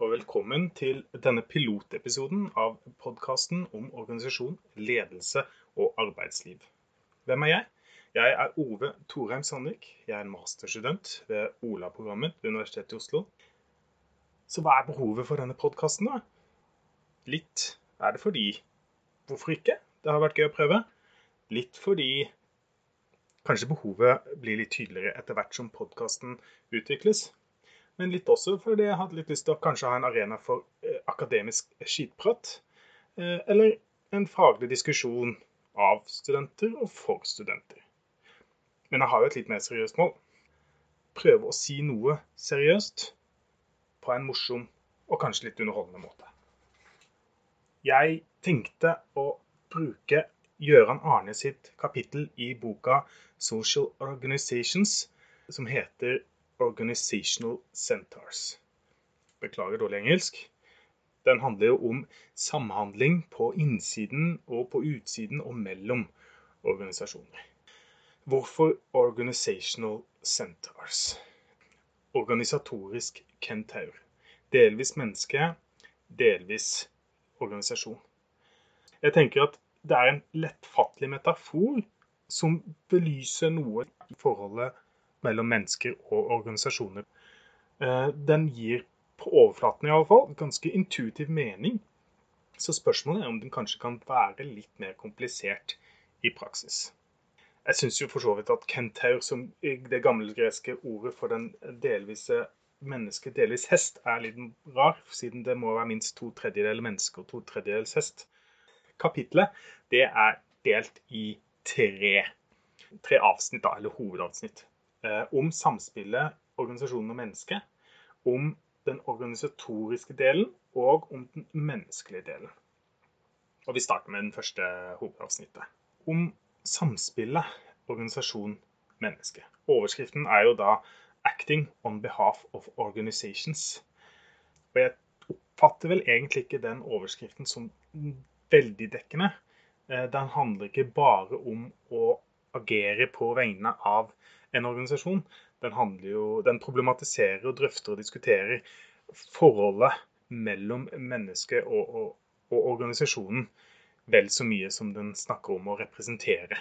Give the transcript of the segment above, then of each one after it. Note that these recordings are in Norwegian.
og velkommen til denne pilotepisoden av podkasten om organisasjon, ledelse og arbeidsliv. Hvem er jeg? Jeg er Ove Torheim Sandvik. Jeg er en masterstudent ved Ola-programmet ved Universitetet i Oslo. Så hva er behovet for denne podkasten, da? Litt er det fordi Hvorfor ikke? Det har vært gøy å prøve. Litt fordi kanskje behovet blir litt tydeligere etter hvert som podkasten utvikles. Men litt også fordi jeg hadde litt lyst til å kanskje ha en arena for eh, akademisk skitprat. Eh, eller en faglig diskusjon av studenter og for studenter. Men jeg har jo et litt mer seriøst mål. Prøve å si noe seriøst på en morsom og kanskje litt underholdende måte. Jeg tenkte å bruke Gøran Arne sitt kapittel i boka 'Social Organizations', som heter Organizational Centers. Beklager dårlig engelsk. Den handler jo om samhandling på innsiden og på utsiden og mellom organisasjoner. Hvorfor Organizational Centers? Organisatorisk kentaur. Delvis menneske, delvis organisasjon. Jeg tenker at det er en lettfattelig metafor som belyser noe i forholdet mellom mennesker og organisasjoner. Eh, den gir på overflaten i alle fall ganske intuitiv mening. Så spørsmålet er om den kanskje kan være litt mer komplisert i praksis. Jeg syns jo for så vidt at kentaur, som det gamle greske ordet for den delvise menneske, delvis hest, er litt rar, siden det må være minst to tredjedeler menneske og to tredjedels hest. Kapitlet det er delt i tre, tre avsnitt, da, eller hovedavsnitt. Eh, om samspillet organisasjonen og mennesket, om den organisatoriske delen og om den menneskelige delen. Og Vi starter med den første hovedavsnittet. Om samspillet organisasjon-menneske. Overskriften er jo da 'Acting on behalf of organizations'. Og jeg oppfatter vel egentlig ikke den overskriften som veldig dekkende. Eh, den handler ikke bare om å agere på vegne av en organisasjon, den, jo, den problematiserer og drøfter og diskuterer forholdet mellom mennesket og, og, og, organisasjonen vel så mye som den snakker om å representere.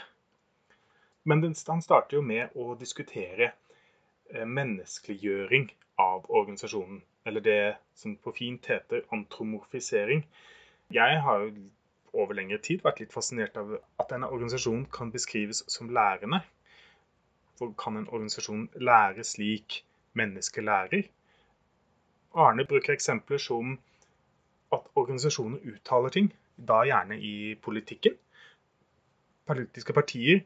Men den, han starter jo med å diskutere eh, menneskeliggjøring av organisasjonen. Eller det som på fint heter antromorfisering. Jeg har jo over lengre tid vært litt fascinert av at denne organisasjonen kan beskrives som lærende. Kan en organisasjon lære slik mennesker lærer? Arne bruker eksempler som at organisasjoner uttaler ting, da gjerne i politikken. Politiske partier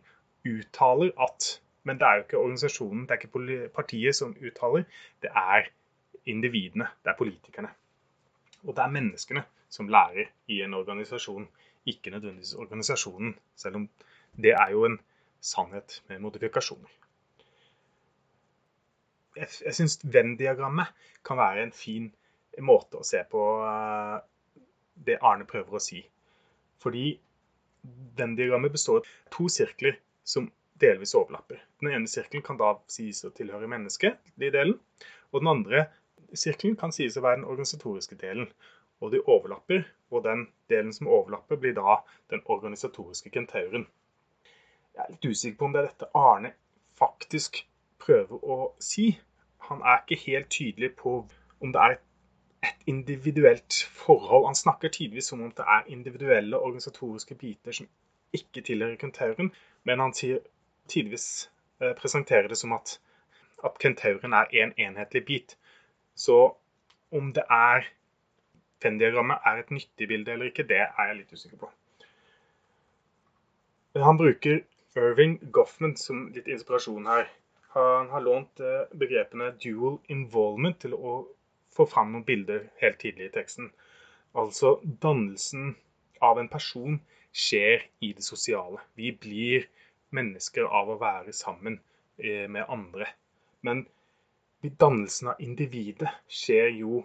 uttaler at Men det er jo ikke organisasjonen, det er ikke partiet som uttaler, det er individene, det er politikerne. Og det er menneskene som lærer i en organisasjon, ikke nødvendigvis organisasjonen, selv om det er jo en sannhet med modifikasjoner jeg, jeg syns Venn-diagrammet kan være en fin måte å se på uh, det Arne prøver å si. Fordi Venn-diagrammet består av to sirkler som delvis overlapper. Den ene sirkelen kan da sies å tilhøre mennesket, de delen. Og den andre sirkelen kan sies å være den organisatoriske delen. Og de overlapper, og den delen som overlapper, blir da den organisatoriske kentauren. Jeg er litt usikker på om det er dette Arne faktisk prøver å si. Han er ikke helt tydelig på om det er et individuelt forhold. Han snakker tidvis som om det er individuelle organisatoriske biter som ikke tilhører kentauren, men han sier tidvis eh, presenterer det som at, at kentauren er en enhetlig bit. Så om det er Venn-diagrammet er et nyttig bilde eller ikke, det er jeg litt usikker på. Han bruker Irving Goffman som litt inspirasjon her. Han har lånt eh, begrepene dual involvement til å få fram noen bilder helt tidlig i teksten. Altså dannelsen av en person skjer i det sosiale. Vi blir mennesker av å være sammen eh, med andre. Men dannelsen av individet skjer jo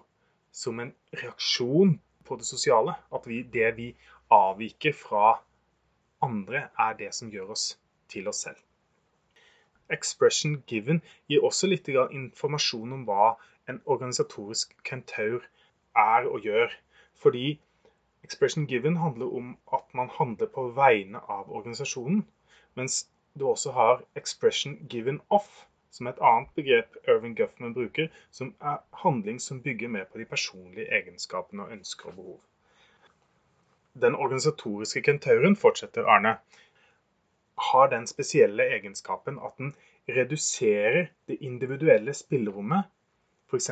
som en reaksjon på det sosiale. At vi, det vi avviker fra andre, er det som gjør oss til oss selv expression given gir også litt informasjon om hva en organisatorisk kentaur er og gjør. Fordi expression given handler om at man handler på vegne av organisasjonen, mens du også har expression given off, som er et annet begrep Irving Guffman bruker, som er handling som bygger mer på de personlige egenskapene og ønsker og behov. Den organisatoriske kentauren, fortsetter Arne, har den spesielle egenskapen at den reduserer det individuelle spillerommet, f.eks.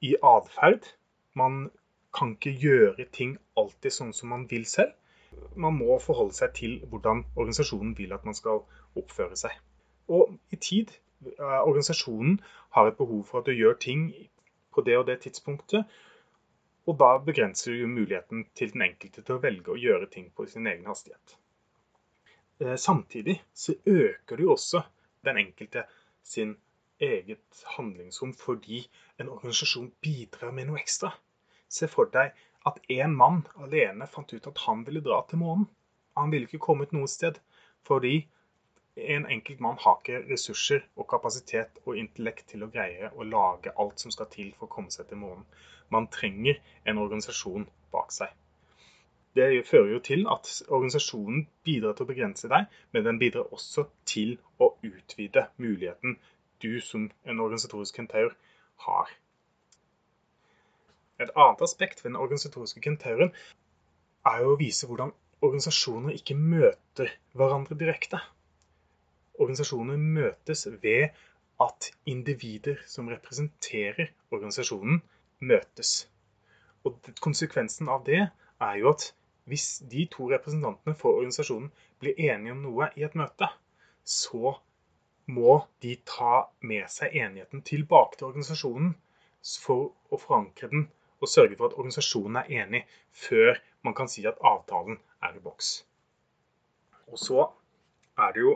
i atferd. Man kan ikke gjøre ting alltid sånn som man vil selv. Man må forholde seg til hvordan organisasjonen vil at man skal oppføre seg. Og i tid. Eh, organisasjonen har et behov for at du gjør ting på det og det tidspunktet. Og da begrenser du muligheten til den enkelte til å velge å gjøre ting på sin egen hastighet. Eh, samtidig så øker det jo også den enkelte sin eget handlingsrom fordi en organisasjon bidrar med noe ekstra. Se for deg at en mann alene fant ut at han ville dra til månen. Han ville ikke kommet noe sted fordi en enkelt mann har ikke ressurser og kapasitet og intellekt til å greie å lage alt som skal til for å komme seg til månen. Man trenger en organisasjon bak seg. Det fører jo til at organisasjonen bidrar til å begrense deg, men den bidrar også til å utvide muligheten du som en organisatorisk kentaur har. Et annet aspekt ved den organisatoriske kentauren er jo å vise hvordan organisasjoner ikke møter hverandre direkte. Organisasjoner møtes ved at individer som representerer organisasjonen, møtes. Og konsekvensen av det er jo at hvis de to representantene for organisasjonen blir enige om noe i et møte, så må de ta med seg enigheten tilbake til organisasjonen for å forankre den og sørge for at organisasjonen er enig før man kan si at avtalen er i boks. Og så er det jo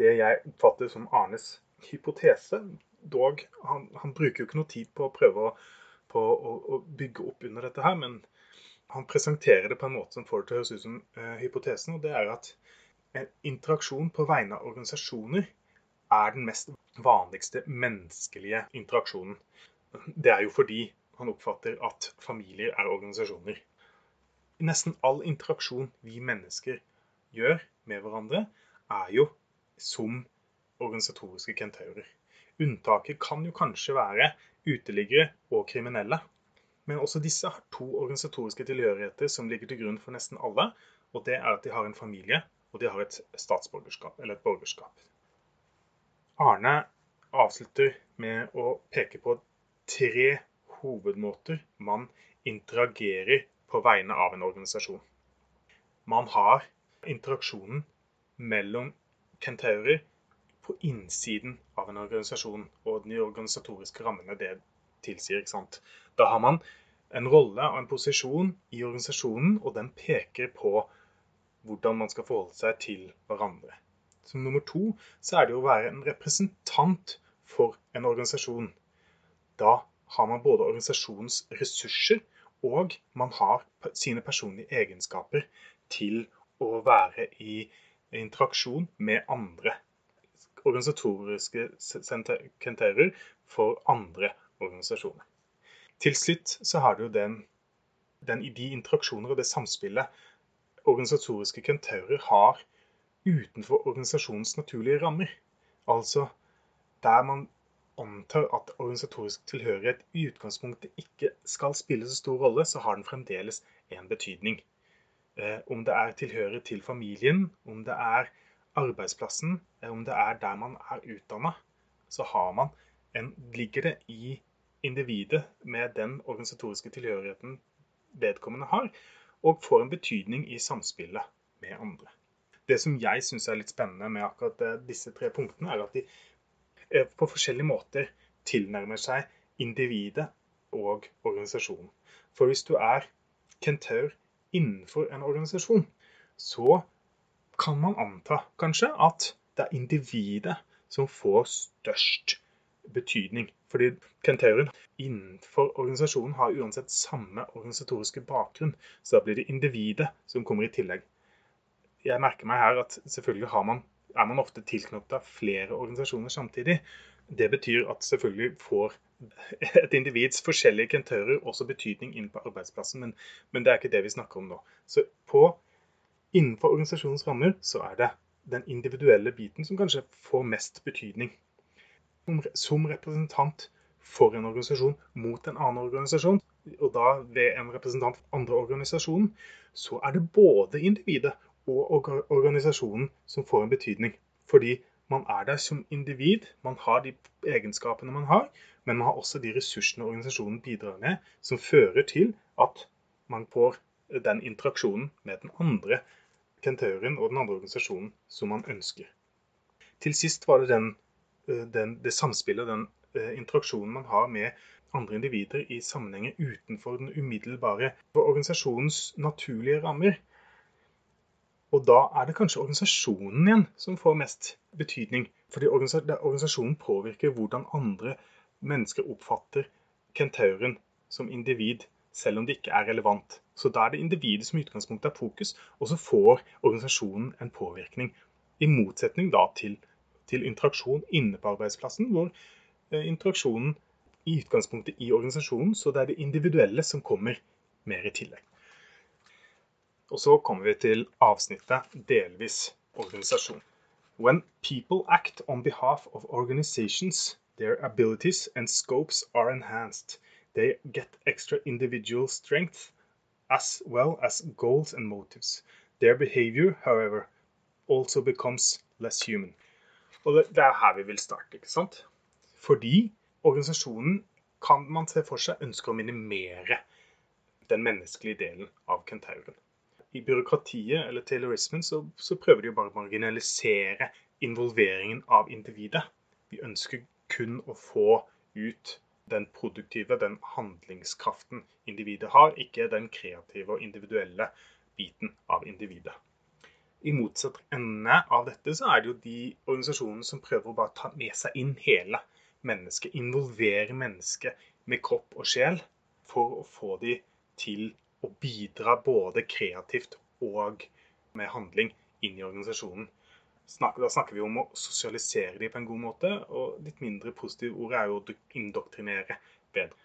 det jeg oppfatter som Arnes hypotese. Dog, han, han bruker jo ikke noe tid på å prøve å, på å, å bygge opp under dette her, men han presenterer det på en måte som får det til å høres ut som uh, hypotesen. og det er at en interaksjon på vegne av organisasjoner er den mest vanligste menneskelige interaksjonen. Det er jo fordi han oppfatter at familier er organisasjoner. Nesten all interaksjon vi mennesker gjør med hverandre, er jo som organisatoriske kentaurer. Unntaket kan jo kanskje være uteliggere og kriminelle. Men også disse har to organisatoriske tilhørigheter som ligger til grunn for nesten alle. Og det er at de har en familie, og de har et statsborgerskap, eller et borgerskap. Arne avslutter med å peke på tre hovedmåter man interagerer på vegne av en organisasjon. Man har interaksjonen mellom kentaurer på innsiden av en organisasjon og de organisatoriske rammene det tilsier. ikke sant? Da har man en rolle og en posisjon i organisasjonen, og den peker på hvordan man skal forholde seg til hverandre. Som nummer to så er det å være en representant for en organisasjon. Da har man både organisasjonens ressurser og man har sine personlige egenskaper til å være i interaksjon med andre. Organisatoriske kriterier for andre organisasjoner. Til slutt så har du den, den de interaksjoner og det samspillet organisatoriske kentaurer har utenfor organisasjonens naturlige rammer. Altså der man antar at organisatorisk tilhørighet i utgangspunktet ikke skal spille så stor rolle, så har den fremdeles en betydning. Eh, om det er tilhørighet til familien, om det er arbeidsplassen, eh, om det er der man er utdanna, så man en, ligger det i individet med den organisatoriske tilhørigheten vedkommende har, og får en betydning i samspillet med andre. Det som jeg syns er litt spennende med akkurat eh, disse tre punktene, er at de eh, på forskjellige måter tilnærmer seg individet og organisasjonen. For hvis du er kentaur innenfor en organisasjon, så kan man anta kanskje at det er individet som får størst betydning. Fordi kentauren innenfor organisasjonen har uansett samme organisatoriske bakgrunn. Så da blir det individet som kommer i tillegg. Jeg merker meg her at selvfølgelig man, er man ofte tilknyttet flere organisasjoner samtidig. Det betyr at selvfølgelig får et individs forskjellige kentører også betydning inn på arbeidsplassen, men, men, det er ikke det vi snakker om nå. Så på, innenfor organisasjonens rammer så er det den individuelle biten som kanskje får mest betydning. Som, representant for en organisasjon mot en annen organisasjon, og da ved en representant for andre organisasjonen, så er det både individet og organisasjonen som får en betydning. Fordi man er der som individ, man har de egenskapene man har, men man har også de ressursene organisasjonen bidrar med, som fører til at man får den interaksjonen med den andre kentauren og den andre organisasjonen som man ønsker. Til sist var det den, den, det samspillet, og den eh, interaksjonen man har med andre individer i sammenhenger utenfor den umiddelbare organisasjonens naturlige rammer. Og da er det kanskje organisasjonen igjen som får mest betydning. Fordi organisasjonen påvirker hvordan andre mennesker oppfatter kentauren som individ, selv om det ikke er relevant. Så da er det individet som i utgangspunktet er fokus, og så får organisasjonen en påvirkning. I motsetning da til, til interaksjon inne på arbeidsplassen, hvor eh, interaksjonen i utgangspunktet i organisasjonen, så det er det individuelle som kommer mer i tillegg. Og så kommer vi til avsnittet delvis organisasjon. When people act on behalf of organizations, their abilities and scopes are enhanced. They get extra individual strength as well as goals and motives. Their behavior, however, also becomes less human. Og det, er her vi vil starte, ikke sant? Fordi organisasjonen kan man se for seg ønsker å minimere den menneskelige delen av kentauren. I byråkratiet eller taylorismen så, så prøver de jo bare å marginalisere involveringen av individet. Vi ønsker kun å få ut den produktive, den handlingskraften individet har, ikke den kreative og individuelle biten av individet. I motsatt ende av dette så er det jo de organisasjonene som prøver å bare ta med seg inn hele mennesket, involvere mennesket med kropp og sjel for å få de til å bidra både kreativt og med handling inn i organisasjonen. Da snakker vi om å sosialisere de på en god måte, og litt mindre positive ord er jo å indoktrinere bedre.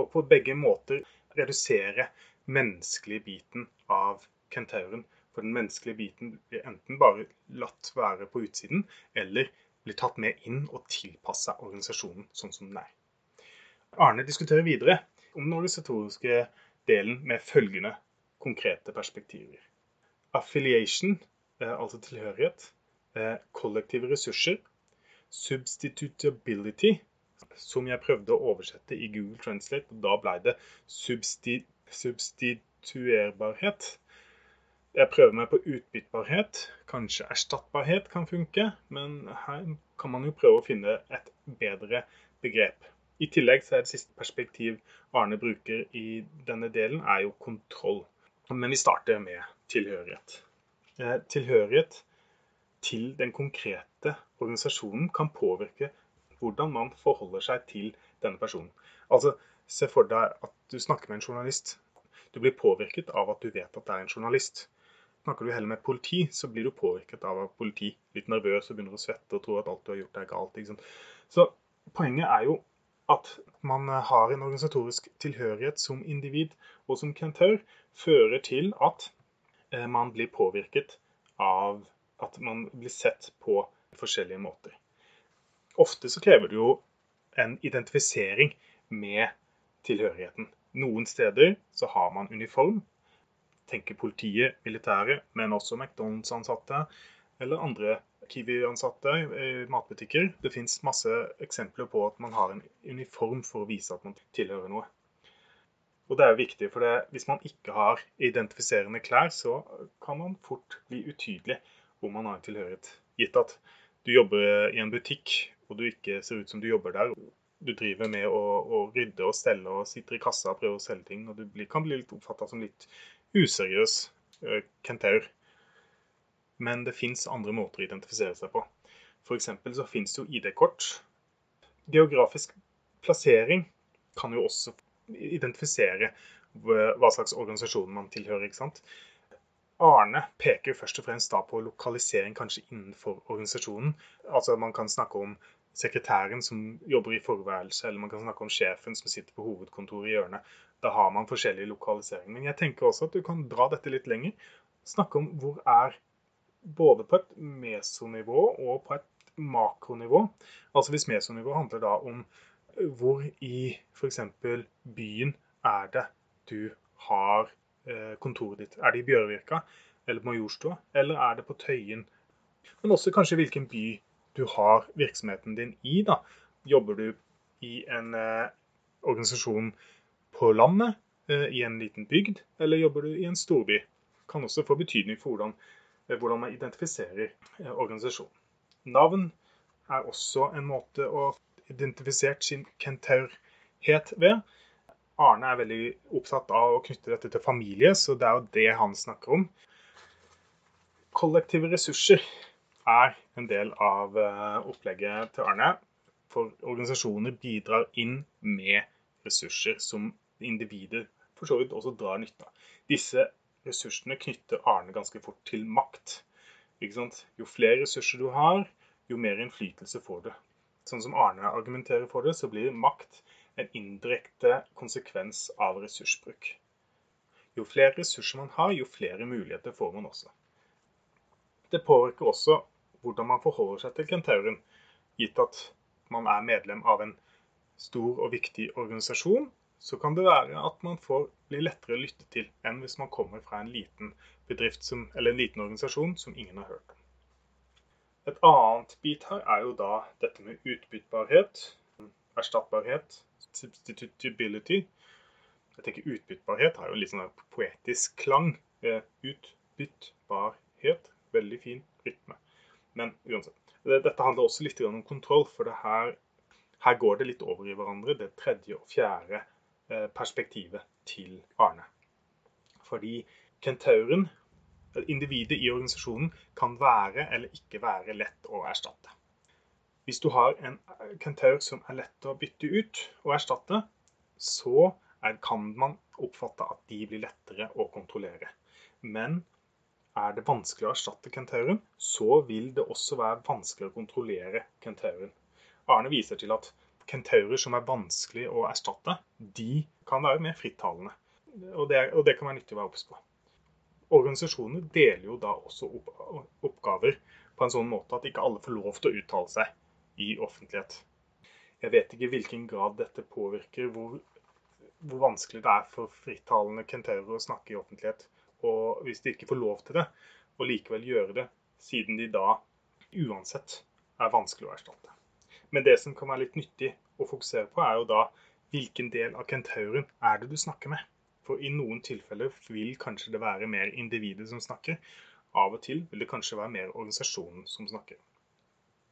Og på begge måter redusere menneskelige biten av kentauren. For den menneskelige biten blir enten bare latt være på utsiden, eller blir tatt med inn og tilpassa organisasjonen sånn som den er. Arne diskuterer videre om den organisatoriske delen med følgende konkrete perspektiver. Affiliation, eh, altså tilhørighet. Eh, kollektive ressurser. Substitutability, som jeg prøvde å oversette i Google Translate. og Da ble det substi substituerbarhet. Jeg prøver meg på utbyttbarhet. Kanskje erstattbarhet kan funke, men her kan man jo prøve å finne et bedre begrep. I tillegg så er det siste perspektiv Arne bruker i denne delen, er jo kontroll. Men vi starter med tilhørighet. Eh, tilhørighet til den konkrete organisasjonen kan påvirke hvordan man forholder seg til denne personen. Altså, Se for deg at du snakker med en journalist. Du blir påvirket av at du vet at det er en journalist. Snakker du heller med politi, så blir du påvirket av politi. Litt nervøs og begynner å svette og tror at alt du har gjort er galt. Så poenget er jo at man har en organisatorisk tilhørighet som individ og som kentaur, fører til at eh, man blir påvirket av at man blir sett på forskjellige måter. Ofte så krever det jo en identifisering med tilhørigheten. Noen steder så har man uniform, tenker politiet, militæret, men også McDonald's-ansatte eller andre Kiwi-ansatte i matbutikker. Det fins masse eksempler på at man har en uniform for å vise at man tilhører noe. Og det er jo viktig, for det, hvis man ikke har identifiserende klær, så kan man fort bli utydelig hvor man har en tilhørighet. Gitt at du jobber i en butikk, og du ikke ser ut som du jobber der. Du driver med å, å rydde og stelle og sitter i kassa og prøver å selge ting, og du blir, kan bli litt oppfatta som litt useriøs eh, kentaur. Men det fins andre måter å identifisere seg på. F.eks. så fins jo ID-kort. Geografisk plassering kan jo også identifisere hva slags organisasjon man tilhører. ikke sant? Arne peker først og fremst da på lokalisering kanskje innenfor organisasjonen. Altså Man kan snakke om sekretæren som jobber i forværelse, eller man kan snakke om sjefen som sitter på hovedkontoret i hjørnet. Da har man forskjellig lokalisering. Men jeg tenker også at du kan dra dette litt lenger. Snakke om hvor er både på et mesonivå og på et makronivå. Altså hvis mesonivå handler da om hvor i f.eks. byen er det du har eh, kontoret ditt. Er det i Bjørvika eller på Majorstua, eller er det på Tøyen? Men også kanskje hvilken by du har virksomheten din i. da. Jobber du i en eh, organisasjon på landet, eh, i en liten bygd, eller jobber du i en storby? Kan også få betydning for hvordan, eh, hvordan man identifiserer eh, organisasjonen. Navn er også en måte å identifisere sin kentaurhet ved. Arne er veldig opptatt av å knytte dette til familie, så det er jo det han snakker om. Kollektive ressurser er en del av eh, opplegget til Arne. For organisasjoner bidrar inn med ressurser som individer for så vidt også drar nytte av. Disse ressursene knytter Arne ganske fort til makt. Jo flere ressurser du har, jo mer innflytelse får du. Sånn som Arne argumenterer for det, så blir makt en indirekte konsekvens av ressursbruk. Jo flere ressurser man har, jo flere muligheter får man også. Det påvirker også hvordan man forholder seg til kentauren, gitt at man er medlem av en stor og viktig organisasjon, så kan det være at man får bli lettere å lytte til enn hvis man kommer fra en liten bedrift som, eller en liten organisasjon som ingen har hørt om. Et annet bit her er jo da dette med utbyttbarhet, erstattbarhet, substitutability. Jeg tenker Utbyttbarhet har jo litt sånn poetisk klang. Utbyttbarhet. Veldig fin rytme. Men uansett. Dette handler også litt om kontroll, for her, her, går det litt over i hverandre, det tredje og fjerde eh, perspektivet til Arne. Fordi kentauren, individet i organisasjonen, kan være eller ikke være lett å erstatte. Hvis du har en kentaur som er lett å bytte ut og erstatte, så kan man oppfatte at de blir lettere å kontrollere. Men er det vanskelig å erstatte kentauren, så vil det også være vanskelig å kontrollere kentauren. Arne viser til at kentaurer som er vanskelig å erstatte, de kan være mer frittalende. Og det, og det kan være nyttig å være obs på. Organisasjoner deler jo da også opp, oppgaver på en sånn måte at ikke alle får lov til å uttale seg i offentlighet. Jeg vet ikke i hvilken grad dette påvirker hvor, hvor vanskelig det er for frittalende kentaurer å snakke i offentlighet og hvis de ikke får lov til det, og likevel gjøre det, siden de da uansett er vanskelig å erstatte. Men det som kan være litt nyttig å fokusere på, er jo da hvilken del av kentauren er det du snakker med. For i noen tilfeller vil kanskje det være mer individet som snakker. Av og til vil det kanskje være mer organisasjonen som snakker.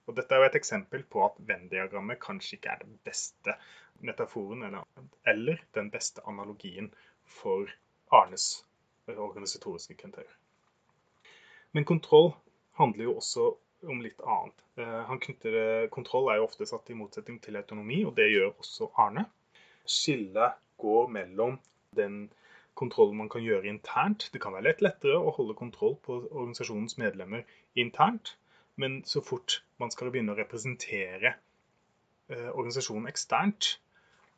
Og Dette er jo et eksempel på at Venn-diagrammet kanskje ikke er den beste metaforen eller, eller den beste analogien for Arnes organisatoriske kriterier. Men kontroll handler jo også om litt annet. Eh, han knytter, kontroll er jo ofte satt i motsetning til autonomi, og det gjør også Arne. Skillet går mellom den kontrollen man kan gjøre internt. Det kan være litt lettere å holde kontroll på organisasjonens medlemmer internt, men så fort man skal begynne å representere eh, organisasjonen eksternt,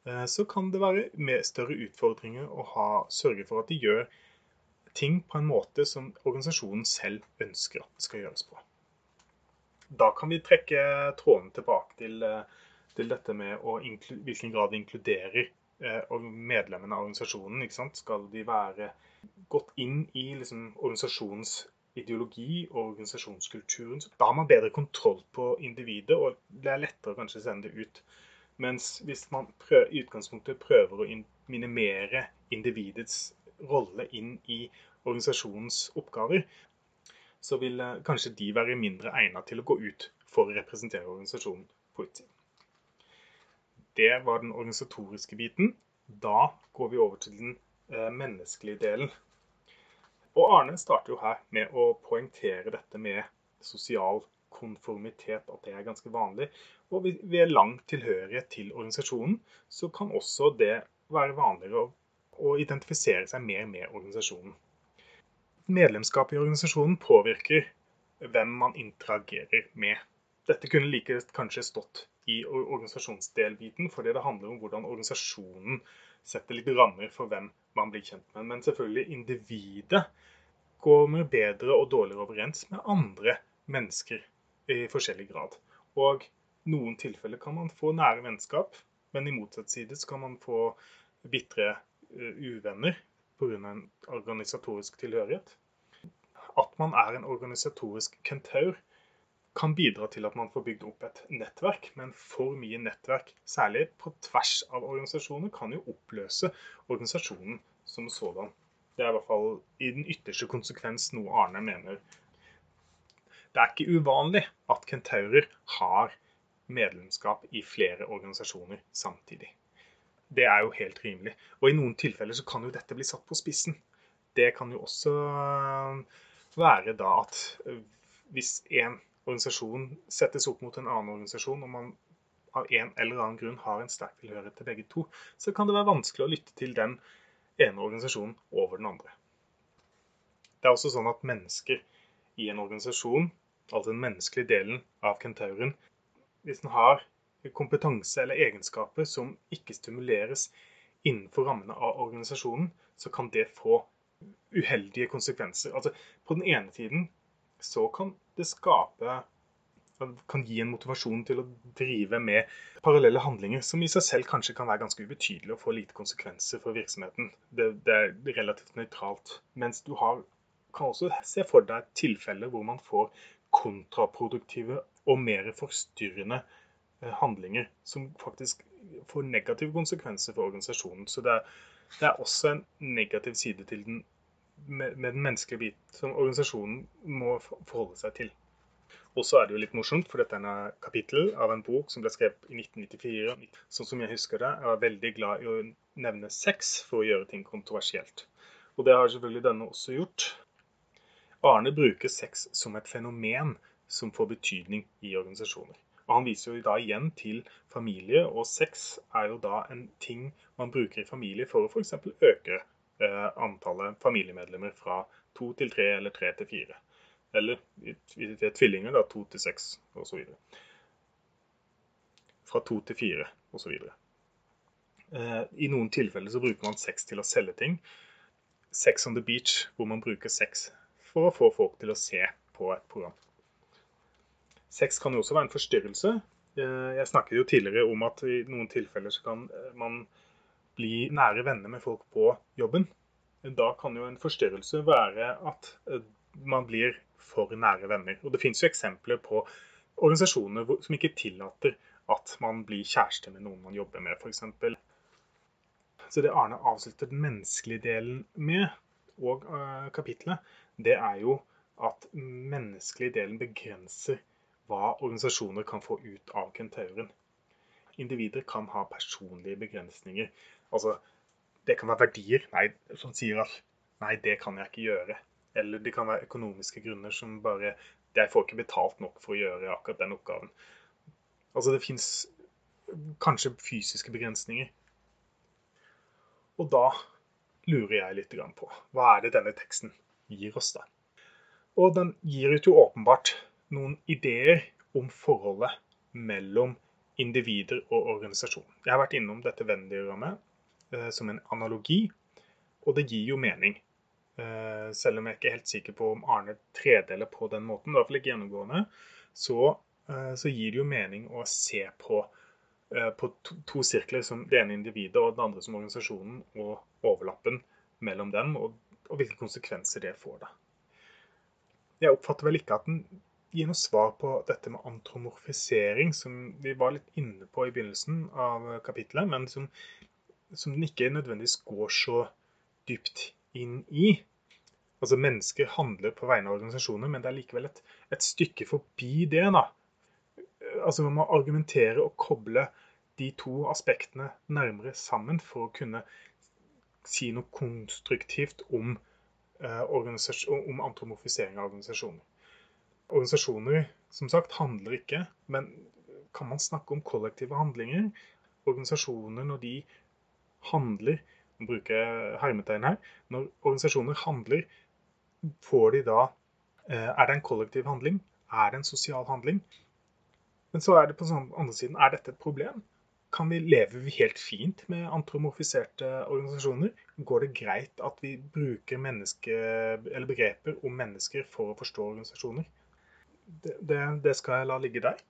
eh, så kan det være større utfordringer å ha, sørge for at de gjør ting på en måte som organisasjonen selv ønsker at det skal gjøres på. Da kan vi trekke tråden tilbake til, eh, til dette med å hvilken grad vi inkluderer eh, medlemmene av organisasjonen. Skal de være gått inn i liksom, organisasjonens ideologi og organisasjonskulturen. Da har man bedre kontroll på individet, og det er lettere å kanskje sende det ut. Mens hvis man prøver, i utgangspunktet prøver å minimere individets rolle inn i organisasjonens oppgaver, så vil eh, kanskje de være mindre egnet til å gå ut for å representere organisasjonen på utsiden. Det var den organisatoriske biten. Da går vi over til den eh, menneskelige delen. Og Arne starter jo her med å poengtere dette med sosial konformitet, at det er ganske vanlig. Og ved lang tilhørighet til organisasjonen, så kan også det være vanligere å og identifisere seg mer med organisasjonen. Medlemskap i organisasjonen påvirker hvem man interagerer med. Dette kunne like kanskje stått i organisasjonsdelbiten, fordi det handler om hvordan organisasjonen setter litt rammer for hvem man blir kjent med. Men selvfølgelig individet med bedre og dårligere overens med andre mennesker i forskjellig grad. Og noen tilfeller kan man få nære vennskap, men i motsatt side så kan man få bitre uvenner pga. en organisatorisk tilhørighet. At man er en organisatorisk kentaur, kan bidra til at man får bygd opp et nettverk, men for mye nettverk, særlig på tvers av organisasjoner, kan jo oppløse organisasjonen som sådan. Det er i hvert fall i den ytterste konsekvens noe Arne mener. Det er ikke uvanlig at kentaurer har medlemskap i flere organisasjoner samtidig. Det er jo helt rimelig. Og i noen tilfeller så kan jo dette bli satt på spissen. Det kan jo også være da at hvis en organisasjon settes opp mot en annen organisasjon, og man av en eller annen grunn har en sterk tilhørighet til begge to, så kan det være vanskelig å lytte til den ene organisasjonen over den andre. Det er også sånn at mennesker i en organisasjon, altså den menneskelige delen av kentauren, hvis den har kompetanse eller egenskaper som ikke stimuleres innenfor rammene av organisasjonen, så kan det få uheldige konsekvenser. Altså, på den ene tiden så kan det skape kan gi en motivasjon til å drive med parallelle handlinger som i seg selv kanskje kan være ganske ubetydelige og få lite konsekvenser for virksomheten. Det, det er relativt nøytralt. Mens du har, kan også se for deg tilfeller hvor man får kontraproduktive og mer forstyrrende handlinger som faktisk får negative konsekvenser for organisasjonen. Så det er, det er også en negativ side til den med, med den menneskelige bit som organisasjonen må forholde seg til. Og så er det jo litt morsomt, for dette er en kapittel av en bok som ble skrevet i 1994. Sånn som jeg husker det, jeg var veldig glad i å nevne sex for å gjøre ting kontroversielt. Og det har selvfølgelig denne også gjort. Arne bruker sex som et fenomen som får betydning i organisasjoner. Og Han viser jo da igjen til familie, og sex er jo da en ting man bruker i familie for å f.eks. øke Eh, antallet familiemedlemmer fra to til tre eller tre til fire. Eller hvis det er tvillinger, da to til seks osv. Fra to til fire osv. Eh, I noen tilfeller så bruker man sex til å selge ting. Sex on the beach, hvor man bruker sex for å få folk til å se på et program. Sex kan jo også være en forstyrrelse. Eh, jeg snakket jo tidligere om at i noen tilfeller så kan man bli nære venner med folk på jobben. Da kan jo en forstyrrelse være at eh, man blir for nære venner. Og det finnes jo eksempler på organisasjoner som ikke tillater at man blir kjæreste med noen man jobber med, f.eks. Så det Arne avslutter den menneskelige delen med, og kapitlet, det er jo at menneskelige delen begrenser hva organisasjoner kan få ut av kentauren. Individer kan ha personlige begrensninger Altså, det kan være verdier nei, som sier at nei, det kan jeg ikke gjøre. Eller det kan være økonomiske grunner som bare Jeg får ikke betalt nok for å gjøre akkurat den oppgaven. Altså, det fins kanskje fysiske begrensninger. Og da lurer jeg litt på hva er det denne teksten gir oss, da? Og den gir ut jo åpenbart noen ideer om forholdet mellom individer og organisasjon. Jeg har vært innom dette Venn-diagrammet Eh, som en analogi, og det gir jo mening. Eh, selv om jeg ikke er helt sikker på om Arne tredeler på den måten, i hvert fall ikke gjennomgående, så, eh, så gir det jo mening å se på, på to, to, sirkler, som det ene individet og det andre som organisasjonen, og overlappen mellom dem, og, og hvilke konsekvenser det får. da. Jeg oppfatter vel ikke at den gir noe svar på dette med antromorfisering, som vi var litt inne på i begynnelsen av kapittelet, men som som den ikke nødvendigvis går så dypt inn i. Altså Mennesker handler på vegne av organisasjoner, men det er likevel et, et stykke forbi det. da. Altså Man må argumentere og koble de to aspektene nærmere sammen for å kunne si noe konstruktivt om, eh, om antromorfisering av organisasjoner. Organisasjoner som sagt handler ikke, men kan man snakke om kollektive handlinger? Organisasjoner, når de handler Nå bruker jeg hermetegn her. Når organisasjoner handler, får de da eh, Er det en kollektiv handling? Er det en sosial handling? Men så er det på den andre siden, er dette et problem? Kan vi leve helt fint med antromorfiserte organisasjoner? Går det greit at vi bruker begreper om mennesker for å forstå organisasjoner? Det, det, skal jeg la ligge der.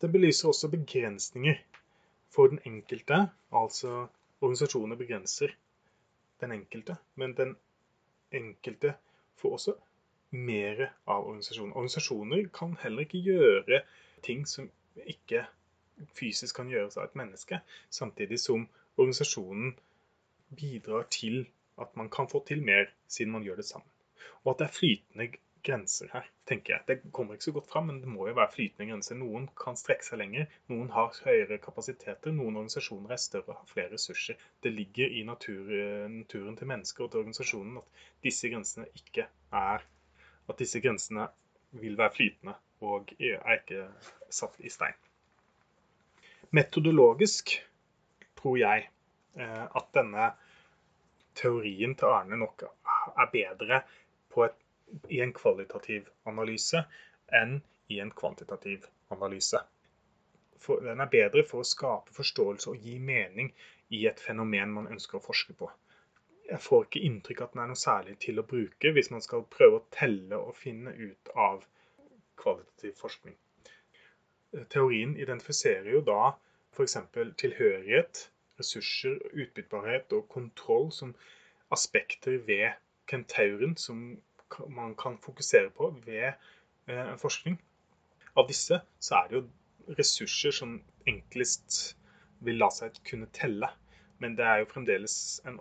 Det belyser også begrensninger for den enkelte. Altså organisasjoner begrenser den enkelte, men den enkelte får også mer av organisasjoner. Organisasjoner kan heller ikke gjøre ting som ikke fysisk kan gjøres av et menneske, samtidig som organisasjonen bidrar til at man kan få til mer siden man gjør det sammen. Og at det er flytende grenser her, tenker jeg. Det kommer ikke så godt fram, men det må jo være flytende grenser. Noen kan strekke seg lenger, noen har høyere kapasiteter, noen organisasjoner er større og har flere ressurser. Det ligger i natur, naturen til mennesker og til organisasjonen at disse grensene ikke er At disse grensene vil være flytende og er ikke satt i stein. Metodologisk tror jeg eh, at denne teorien til Arne nok er bedre på et, i en kvalitativ analyse enn i en kvantitativ analyse. For, den er bedre for å skape forståelse og gi mening i et fenomen man ønsker å forske på. Jeg får ikke inntrykk av at den er noe særlig til å bruke hvis man skal prøve å telle og finne ut av kvalitativ forskning. Teorien identifiserer jo da f.eks. tilhørighet, ressurser, utbyttbarhet og kontroll som aspekter ved kentauren som man kan fokusere på ved en forskning. Av disse så er det jo ressurser som enklest vil la seg kunne telle. Men det er jo fremdeles en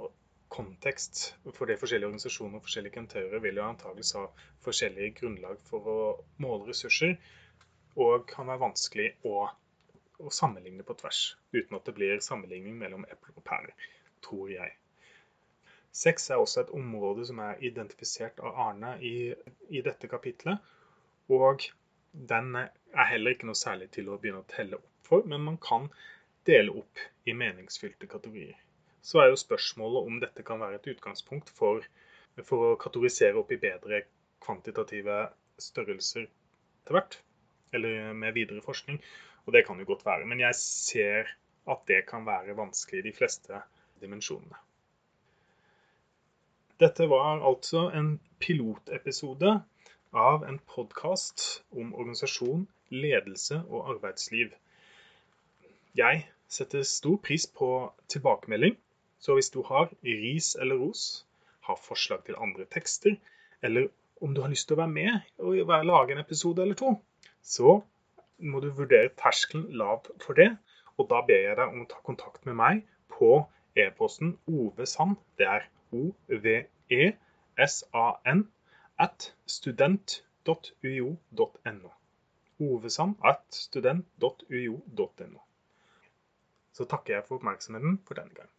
kontekst for det forskjellige organisasjoner og forskjellige kantører vil jo antageligvis ha forskjellige grunnlag for å måle ressurser, og kan være vanskelig å å sammenligne på tvers, uten at det blir sammenligning mellom epler og pærer, tror jeg. Sex er også et område som er identifisert av Arne i, i dette kapitlet. Og den er heller ikke noe særlig til å begynne å telle opp for, men man kan dele opp i meningsfylte kategorier. Så er jo spørsmålet om dette kan være et utgangspunkt for, for å kategorisere opp i bedre kvantitative størrelser etter hvert, eller med videre forskning. Og det kan jo godt være. Men jeg ser at det kan være vanskelig i de fleste dimensjonene. Dette var altså en pilotepisode av en podkast om organisasjon, ledelse og arbeidsliv. Jeg setter stor pris på tilbakemelding, så hvis du har ris eller ros, har forslag til andre tekster, eller om du har lyst til å være med og lage en episode eller to, så må du vurdere terskelen lav for det. Og da ber jeg deg om å ta kontakt med meg på e-posten ovesand, det er O-V-E-S-A-N, at student.uio.no. Ovesand at student.uio.no. Så takker jeg for oppmerksomheten for denne gang.